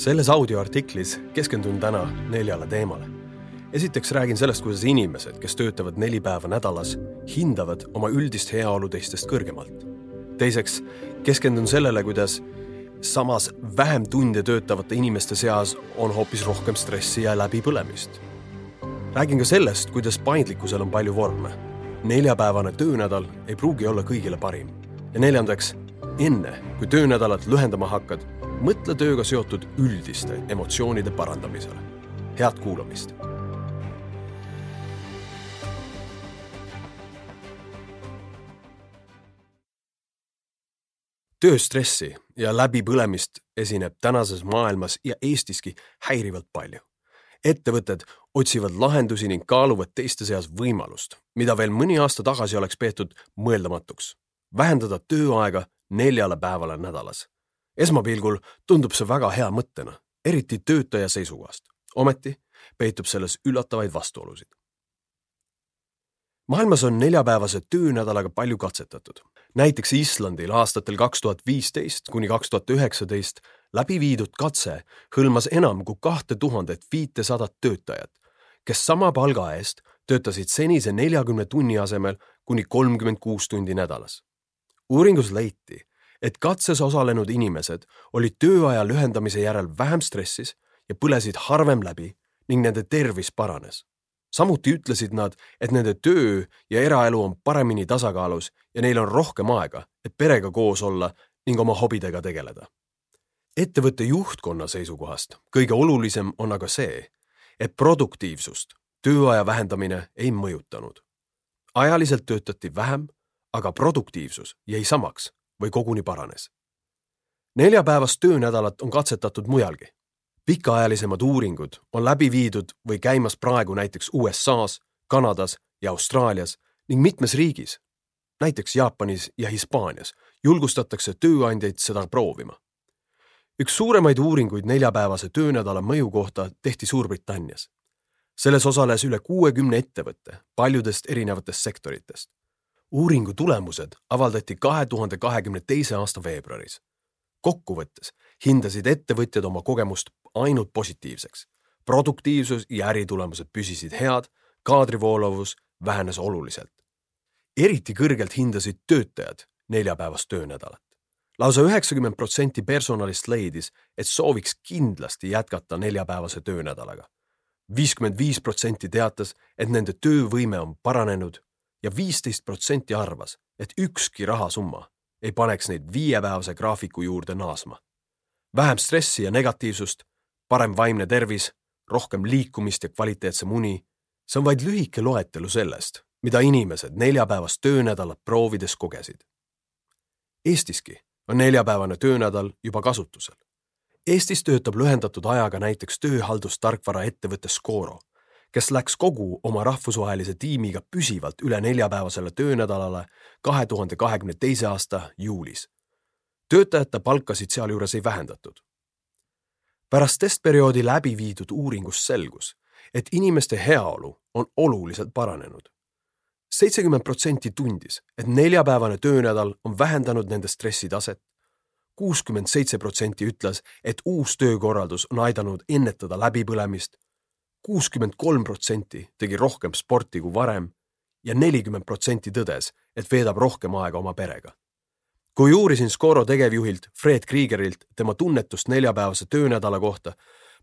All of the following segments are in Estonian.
selles audioartiklis keskendun täna neljale teemale. esiteks räägin sellest, kuidas inimesed, kes töötavad neli päeva nädalas, hindavad oma üldist heaolu teistest kõrgemalt. teiseks keskendun sellele, kuidas samas vähem tunde töötavate inimeste seas on hoopis rohkem stressi ja läbipõlemist. räägin ka sellest, kuidas paindlikkusel on palju vorme. neljapäevane töönädal ei pruugi olla kõigile parim. ja neljandaks, enne kui töönädalat lühendama hakkad, mõtle tööga seotud üldiste emotsioonide parandamisele. head kuulamist. tööstressi ja läbipõlemist esineb tänases maailmas ja Eestiski häirivalt palju. ettevõtted otsivad lahendusi ning kaaluvad teiste seas võimalust, mida veel mõni aasta tagasi oleks peetud mõeldamatuks. vähendada tööaega neljale päevale nädalas esmapilgul tundub see väga hea mõttena, eriti töötaja seisukohast. ometi peitub selles üllatavaid vastuolusid. maailmas on neljapäevase töönädalaga palju katsetatud. näiteks Islandil aastatel kaks tuhat viisteist kuni kaks tuhat üheksateist läbi viidud katse hõlmas enam kui kahte tuhandet viitesadat töötajat, kes sama palga eest töötasid senise neljakümne tunni asemel kuni kolmkümmend kuus tundi nädalas. uuringus leiti, et katses osalenud inimesed olid tööaja lühendamise järel vähem stressis ja põlesid harvem läbi ning nende tervis paranes. samuti ütlesid nad, et nende töö ja eraelu on paremini tasakaalus ja neil on rohkem aega, et perega koos olla ning oma hobidega tegeleda. ettevõtte juhtkonna seisukohast kõige olulisem on aga see, et produktiivsust tööaja vähendamine ei mõjutanud. ajaliselt töötati vähem, aga produktiivsus jäi samaks või koguni paranes. neljapäevast töönädalat on katsetatud mujalgi. pikaajalisemad uuringud on läbi viidud või käimas praegu näiteks USA-s, Kanadas ja Austraalias ning mitmes riigis, näiteks Jaapanis ja Hispaanias, julgustatakse tööandjaid seda proovima. üks suuremaid uuringuid neljapäevase töönädala mõju kohta tehti Suurbritannias. selles osales üle kuuekümne ettevõtte paljudest erinevatest sektoritest uuringu tulemused avaldati kahe tuhande kahekümne teise aasta veebruaris. kokkuvõttes hindasid ettevõtjad oma kogemust ainult positiivseks. produktiivsus ja äritulemused püsisid head, kaadrivoolavus vähenes oluliselt. eriti kõrgelt hindasid töötajad neljapäevast töönädalat. lausa üheksakümmend protsenti personalist leidis, et sooviks kindlasti jätkata neljapäevase töönädalaga. viiskümmend viis protsenti teatas, et nende töövõime on paranenud ja viisteist protsenti arvas, et ükski rahasumma ei paneks neid viiepäevase graafiku juurde naasma. vähem stressi ja negatiivsust, parem vaimne tervis, rohkem liikumist ja kvaliteetsem uni, see on vaid lühike loetelu sellest, mida inimesed neljapäevast töönädalat proovides kogesid. Eestiski on neljapäevane töönädal juba kasutusel. Eestis töötab lühendatud ajaga näiteks tööhaldustarkvara ettevõte Scoro kes läks kogu oma rahvusvahelise tiimiga püsivalt üle neljapäevasele töönädalale kahe tuhande kahekümne teise aasta juulis. töötajate palkasid sealjuures ei vähendatud. pärast testperioodi läbi viidud uuringust selgus, et inimeste heaolu on oluliselt paranenud. seitsekümmend protsenti tundis, et neljapäevane töönädal on vähendanud nende stressitaset. kuuskümmend seitse protsenti ütles, et uus töökorraldus on aidanud ennetada läbipõlemist kuuskümmend kolm protsenti tegi rohkem sporti kui varem ja nelikümmend protsenti tõdes, et veedab rohkem aega oma perega. kui uurisin Scoro tegevjuhilt Fred Kriegerilt tema tunnetust neljapäevase töönädala kohta,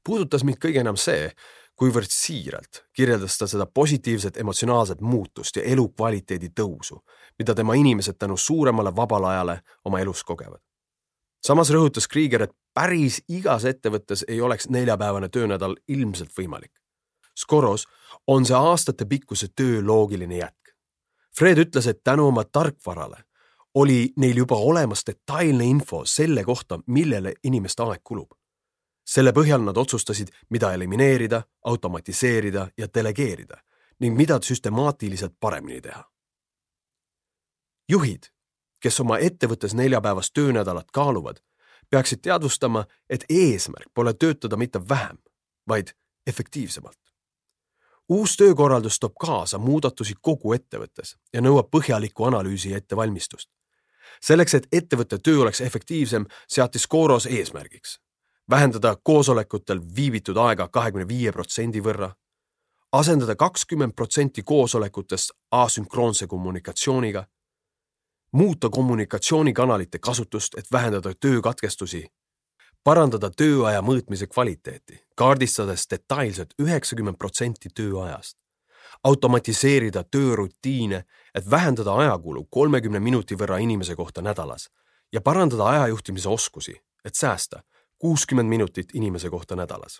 puudutas mind kõige enam see, kuivõrd siiralt kirjeldas ta seda positiivset emotsionaalset muutust ja elukvaliteedi tõusu, mida tema inimesed tänu suuremale vabale ajale oma elus kogevad. samas rõhutas Krieger, et päris igas ettevõttes ei oleks neljapäevane töönädal ilmselt võimalik. Skoros on see aastatepikkuse töö loogiline jätk. Fred ütles, et tänu oma tarkvarale oli neil juba olemas detailne info selle kohta, millele inimeste aeg kulub. selle põhjal nad otsustasid, mida elimineerida, automatiseerida ja delegeerida ning mida süstemaatiliselt paremini teha. juhid, kes oma ettevõttes neljapäevast töönädalat kaaluvad, peaksid teadvustama, et eesmärk pole töötada mitte vähem, vaid efektiivsemalt uus töökorraldus toob kaasa muudatusi kogu ettevõttes ja nõuab põhjalikku analüüsi ja ettevalmistust. selleks, et ettevõtte töö oleks efektiivsem, seati Scoros eesmärgiks vähendada koosolekutel viibitud aega kahekümne viie protsendi võrra, asendada kakskümmend protsenti koosolekutest asünkroonse kommunikatsiooniga, muuta kommunikatsioonikanalite kasutust, et vähendada töökatkestusi, parandada tööaja mõõtmise kvaliteeti, kaardistades detailselt üheksakümmend protsenti tööajast, automatiseerida töörutiine, et vähendada ajakulu kolmekümne minuti võrra inimese kohta nädalas ja parandada ajajuhtimise oskusi, et säästa kuuskümmend minutit inimese kohta nädalas.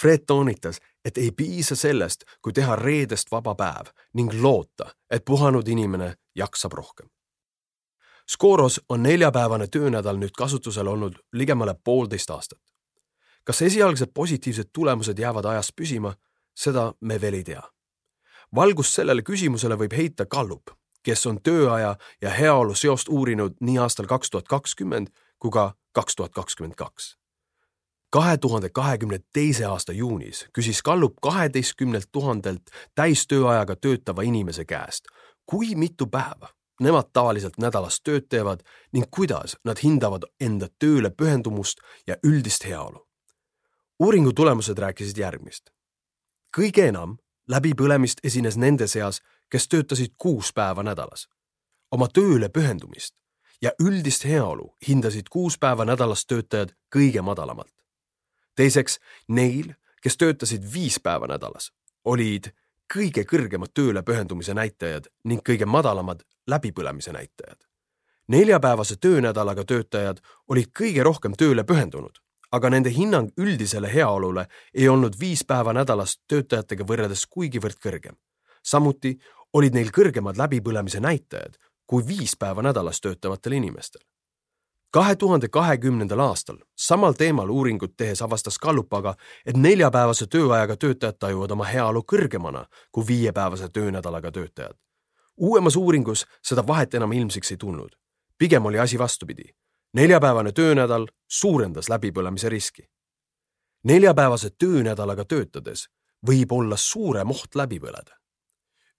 Fred toonitas, et ei piisa sellest, kui teha reedest vaba päev ning loota, et puhanud inimene jaksab rohkem. Skoros on neljapäevane töönädal nüüd kasutusel olnud ligemale poolteist aastat. kas esialgsed positiivsed tulemused jäävad ajas püsima, seda me veel ei tea. valgust sellele küsimusele võib heita Gallup, kes on tööaja ja heaolu seost uurinud nii aastal kaks tuhat kakskümmend kui ka kaks tuhat kakskümmend kaks. kahe tuhande kahekümne teise aasta juunis küsis Gallup kaheteistkümnelt tuhandelt täistööajaga töötava inimese käest, kui mitu päeva nemad tavaliselt nädalas tööd teevad ning kuidas nad hindavad enda tööle pühendumust ja üldist heaolu. uuringu tulemused rääkisid järgmist. kõige enam läbipõlemist esines nende seas, kes töötasid kuus päeva nädalas. oma tööle pühendumist ja üldist heaolu hindasid kuus päeva nädalas töötajad kõige madalamalt. teiseks, neil, kes töötasid viis päeva nädalas, olid kõige kõrgemad tööle pühendumise näitajad ning kõige madalamad läbipõlemise näitajad. neljapäevase töönädalaga töötajad olid kõige rohkem tööle pühendunud, aga nende hinnang üldisele heaolule ei olnud viis päeva nädalas töötajatega võrreldes kuigivõrd kõrgem. samuti olid neil kõrgemad läbipõlemise näitajad kui viis päeva nädalas töötavatel inimestel kahe tuhande kahekümnendal aastal samal teemal uuringut tehes avastas Gallup aga, et neljapäevase tööajaga töötajad tajuvad oma heaolu kõrgemana kui viiepäevase töönädalaga töötajad. Uuemas uuringus seda vahet enam ilmsiks ei tulnud. pigem oli asi vastupidi. neljapäevane töönädal suurendas läbipõlemise riski. neljapäevase töönädalaga töötades võib olla suurem oht läbi põleda.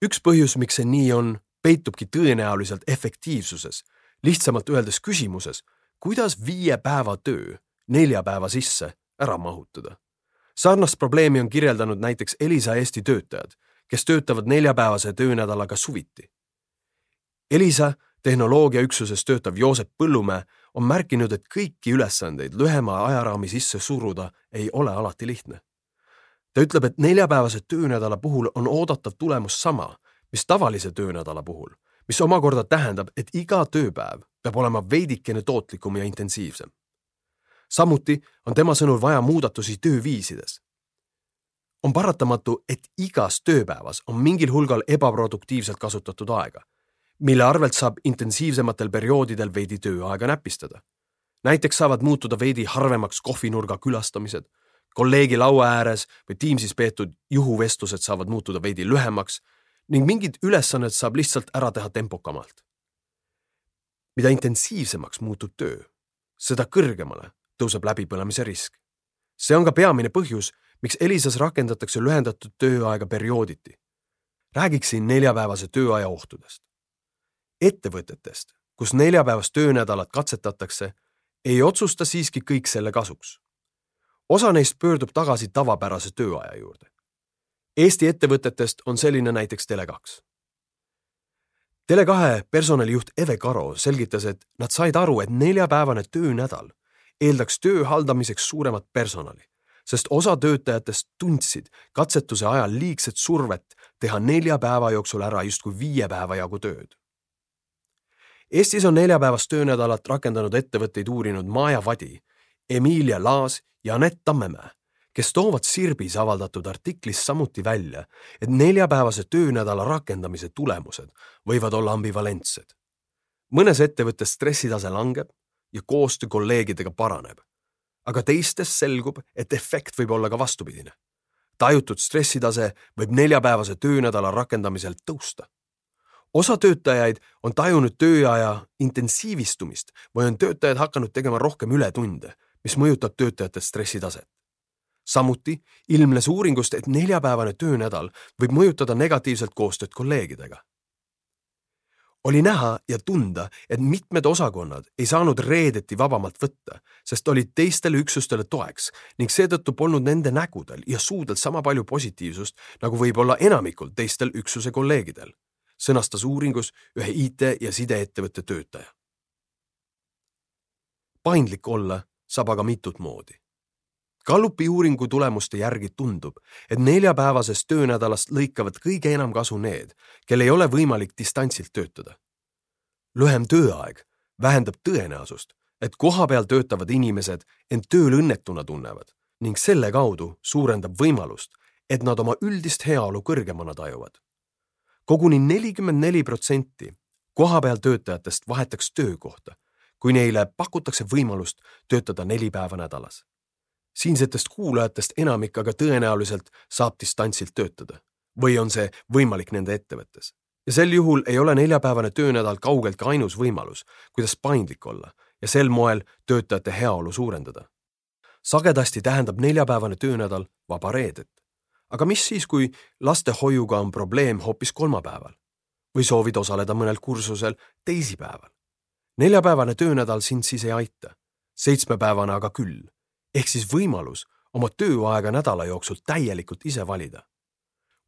üks põhjus, miks see nii on, peitubki tõenäoliselt efektiivsuses, lihtsamalt öeldes küsimuses kuidas viie päeva töö nelja päeva sisse ära mahutada? sarnast probleemi on kirjeldanud näiteks Elisa Eesti töötajad, kes töötavad neljapäevase töönädalaga suviti. Elisa tehnoloogiaüksuses töötav Joosep Põllumäe on märkinud, et kõiki ülesandeid lühema ajaraami sisse suruda ei ole alati lihtne. ta ütleb, et neljapäevase töönädala puhul on oodatav tulemus sama, mis tavalise töönädala puhul mis omakorda tähendab, et iga tööpäev peab olema veidikene tootlikum ja intensiivsem. samuti on tema sõnul vaja muudatusi tööviisides. On paratamatu, et igas tööpäevas on mingil hulgal ebaproduktiivselt kasutatud aega, mille arvelt saab intensiivsematel perioodidel veidi tööaega näpistada. näiteks saavad muutuda veidi harvemaks kohvinurga külastamised, kolleegi laua ääres või Teamsis peetud juhuvestlused saavad muutuda veidi lühemaks ning mingid ülesanded saab lihtsalt ära teha tempokamalt. mida intensiivsemaks muutub töö, seda kõrgemale tõuseb läbipõlemise risk. see on ka peamine põhjus, miks Elisas rakendatakse lühendatud tööaega periooditi. räägiksin neljapäevase tööaja ohtudest. ettevõtetest, kus neljapäevast töönädalat katsetatakse, ei otsusta siiski kõik selle kasuks. osa neist pöördub tagasi tavapärase tööaja juurde Eesti ettevõtetest on selline näiteks Tele2. Tele2 personalijuht Eve Karo selgitas, et nad said aru, et neljapäevane töönädal eeldaks töö haldamiseks suuremat personali, sest osa töötajatest tundsid katsetuse ajal liigset survet teha nelja päeva jooksul ära justkui viie päeva jagu tööd. Eestis on neljapäevast töönädalat rakendanud ettevõtteid uurinud Maja Vadi, Emilia Laas ja Anett Tammemäe kes toovad Sirbis avaldatud artiklis samuti välja, et neljapäevase töönädala rakendamise tulemused võivad olla ambivalentsed. mõnes ettevõttes stressitase langeb ja koostöö kolleegidega paraneb, aga teistes selgub, et efekt võib olla ka vastupidine. tajutud stressitase võib neljapäevase töönädala rakendamisel tõusta osa töötajaid on tajunud tööaja intensiivistumist või on töötajad hakanud tegema rohkem ületunde, mis mõjutab töötajate stressitaset samuti ilmnes uuringust, et neljapäevane töönädal võib mõjutada negatiivselt koostööd kolleegidega. Oli näha ja tunda, et mitmed osakonnad ei saanud reedeti vabamalt võtta, sest olid teistele üksustele toeks ning seetõttu polnud nende nägudel ja suudel sama palju positiivsust nagu võib-olla enamikul teistel üksuse kolleegidel, sõnastas uuringus ühe IT- ja sideettevõtte töötaja. paindlik olla saab aga mitut moodi Gallupi uuringu tulemuste järgi tundub, et neljapäevasest töönädalast lõikavad kõige enam kasu need, kel ei ole võimalik distantsilt töötada. lühem tööaeg vähendab tõenäosust, et kohapeal töötavad inimesed end tööl õnnetuna tunnevad ning selle kaudu suurendab võimalust, et nad oma üldist heaolu kõrgemana tajuvad. koguni nelikümmend neli protsenti kohapeal töötajatest vahetaks töökohta, kui neile pakutakse võimalust töötada neli päeva nädalas siinsetest kuulajatest enamik aga tõenäoliselt saab distantsilt töötada või on see võimalik nende ettevõttes. ja sel juhul ei ole neljapäevane töönädal kaugeltki ainus võimalus, kuidas paindlik olla ja sel moel töötajate heaolu suurendada. sagedasti tähendab neljapäevane töönädal vaba reedet. aga mis siis, kui lastehoiuga on probleem hoopis kolmapäeval või soovid osaleda mõnel kursusel teisipäeval? neljapäevane töönädal sind siis ei aita, seitsmepäevane aga küll ehk siis võimalus oma tööaega nädala jooksul täielikult ise valida.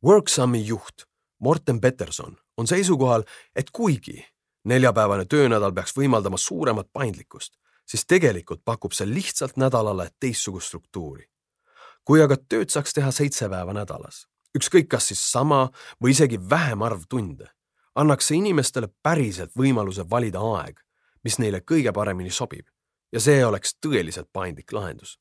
Worksami juht Morten Peterson on seisukohal, et kuigi neljapäevane töönädal peaks võimaldama suuremat paindlikkust, siis tegelikult pakub see lihtsalt nädalale teistsugust struktuuri. kui aga tööd saaks teha seitse päeva nädalas, ükskõik kas siis sama või isegi vähem arv tunde, annaks see inimestele päriselt võimaluse valida aeg, mis neile kõige paremini sobib ja see oleks tõeliselt paindlik lahendus.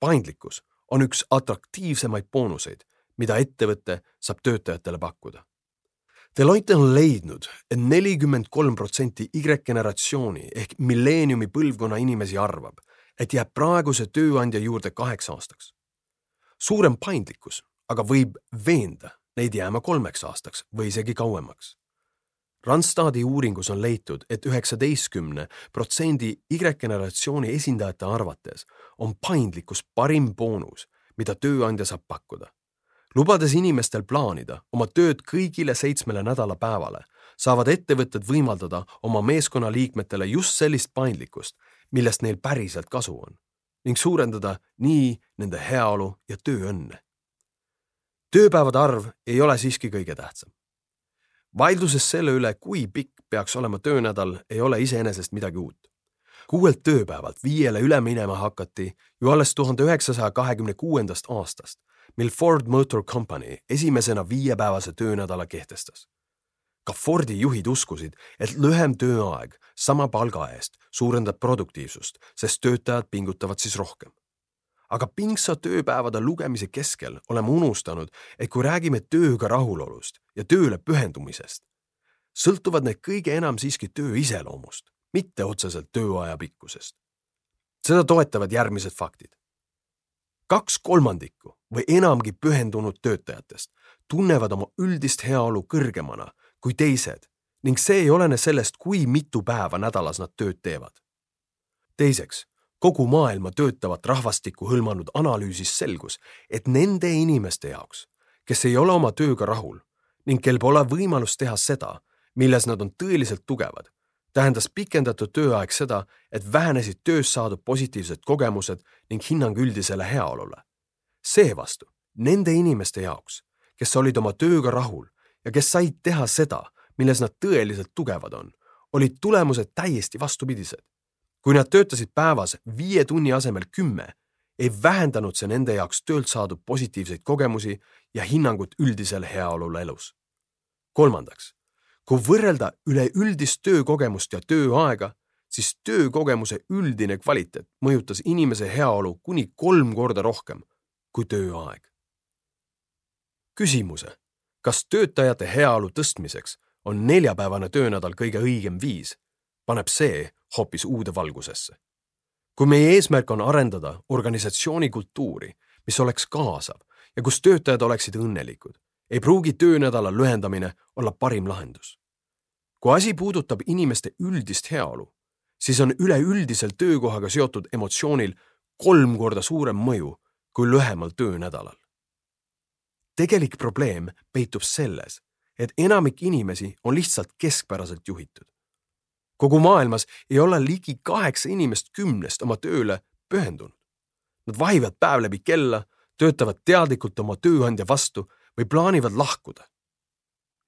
paindlikkus on üks atraktiivsemaid boonuseid, mida ettevõte saab töötajatele pakkuda. Deloitte on leidnud et, et nelikümmend kolm protsenti Y-generatsiooni ehk milleeniumi põlvkonna inimesi arvab, et jääb praeguse tööandja juurde kaheks aastaks. suurem paindlikkus aga võib veenda neid jääma kolmeks aastaks või isegi kauemaks Randstadi uuringus on leitud et, et üheksateistkümne protsendi Y-generatsiooni esindajate arvates on paindlikkus parim boonus, mida tööandja saab pakkuda. lubades inimestel plaanida oma tööd kõigile seitsmele nädalapäevale, saavad ettevõtted võimaldada oma meeskonnaliikmetele just sellist paindlikkust, millest neil päriselt kasu on ning suurendada nii nende heaolu ja tööõnne. tööpäevade arv ei ole siiski kõige tähtsam vaidluses selle üle, kui pikk peaks olema töönädal, ei ole iseenesest midagi uut. kuuelt tööpäevalt viiele üle minema hakati ju alles tuhande üheksasaja kahekümne kuuendast aastast, mil Ford Motor Company esimesena viiepäevase töönädala kehtestas. ka Fordi juhid uskusid, et lühem tööaeg sama palga eest suurendab produktiivsust, sest töötajad pingutavad siis rohkem aga pingsat tööpäevade lugemise keskel oleme unustanud, et kui räägime tööga rahulolust ja tööle pühendumisest, sõltuvad need kõige enam siiski töö iseloomust, mitte otseselt tööaja pikkusest. seda toetavad järgmised faktid. kaks kolmandikku või enamgi pühendunud töötajatest tunnevad oma üldist heaolu kõrgemana kui teised ning see ei olene sellest, kui mitu päeva nädalas nad tööd teevad. teiseks kogu maailma töötavat rahvastikku hõlmanud analüüsis selgus, et nende inimeste jaoks, kes ei ole oma tööga rahul ning kel pole võimalust teha seda, milles nad on tõeliselt tugevad, tähendas pikendatud tööaeg seda, et vähenesid töös saadud positiivsed kogemused ning hinnang üldisele heaolule. seevastu nende inimeste jaoks, kes olid oma tööga rahul ja kes said teha seda, milles nad tõeliselt tugevad on, olid tulemused täiesti vastupidised kui nad töötasid päevas viie tunni asemel kümme, ei vähendanud see nende jaoks töölt saadud positiivseid kogemusi ja hinnangut üldisele heaolule elus. kolmandaks, kui võrrelda üleüldist töökogemust ja tööaega, siis töökogemuse üldine kvaliteet mõjutas inimese heaolu kuni kolm korda rohkem kui tööaeg. küsimuse, kas töötajate heaolu tõstmiseks on neljapäevane töönädal kõige õigem viis, paneb see hoopis uude valgusesse. kui meie eesmärk on arendada organisatsiooni kultuuri, mis oleks kaasav ja kus töötajad oleksid õnnelikud, ei pruugi töönädala lühendamine olla parim lahendus. kui asi puudutab inimeste üldist heaolu, siis on üleüldisel töökohaga seotud emotsioonil kolm korda suurem mõju kui lühemal töönädalal. tegelik probleem peitub selles, et enamik inimesi on lihtsalt keskpäraselt juhitud. Kogu maailmas ei ole ligi kaheksa inimest kümnest oma tööle pühendunud. Nad vahivad päev läbi kella, töötavad teadlikult oma tööandja vastu või plaanivad lahkuda.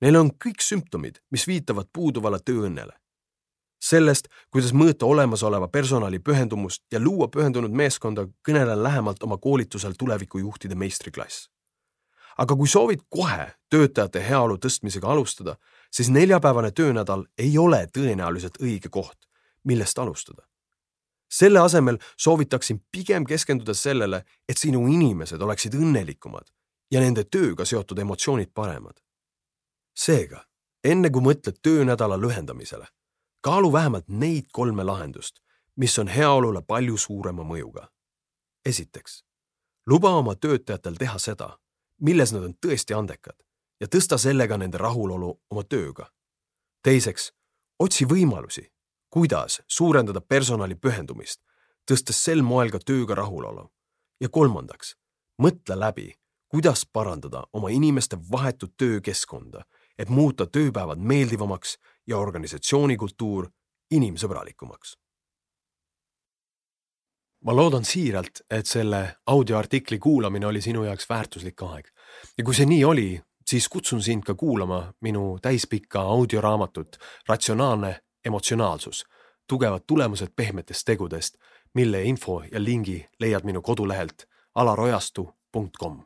Neil on kõik sümptomid, mis viitavad puuduvale tööõnnele. sellest, kuidas mõõta olemasoleva personali pühendumust ja luua pühendunud meeskonda, kõnelen lähemalt oma koolitusel tulevikujuhtide meistriklass aga kui soovid kohe töötajate heaolu tõstmisega alustada, siis neljapäevane töönädal ei ole tõenäoliselt õige koht, millest alustada. selle asemel soovitaksin pigem keskenduda sellele, et sinu inimesed oleksid õnnelikumad ja nende tööga seotud emotsioonid paremad. seega, enne kui mõtled töönädala lühendamisele, kaalu vähemalt neid kolme lahendust, mis on heaolule palju suurema mõjuga. esiteks, luba oma töötajatel teha seda milles nad on tõesti andekad ja tõsta sellega nende rahulolu oma tööga. teiseks, otsi võimalusi, kuidas suurendada personali pühendumist, tõstes sel moel ka tööga rahulolu. ja kolmandaks, mõtle läbi, kuidas parandada oma inimeste vahetut töökeskkonda, et muuta tööpäevad meeldivamaks ja organisatsiooni kultuur inimsõbralikumaks ma loodan siiralt, et selle audioartikli kuulamine oli sinu jaoks väärtuslik aeg. ja kui see nii oli, siis kutsun sind ka kuulama minu täispikka audioraamatut Ratsionaalne emotsionaalsus, tugevad tulemused pehmetest tegudest, mille info ja lingi leiad minu kodulehelt alarojastu.com.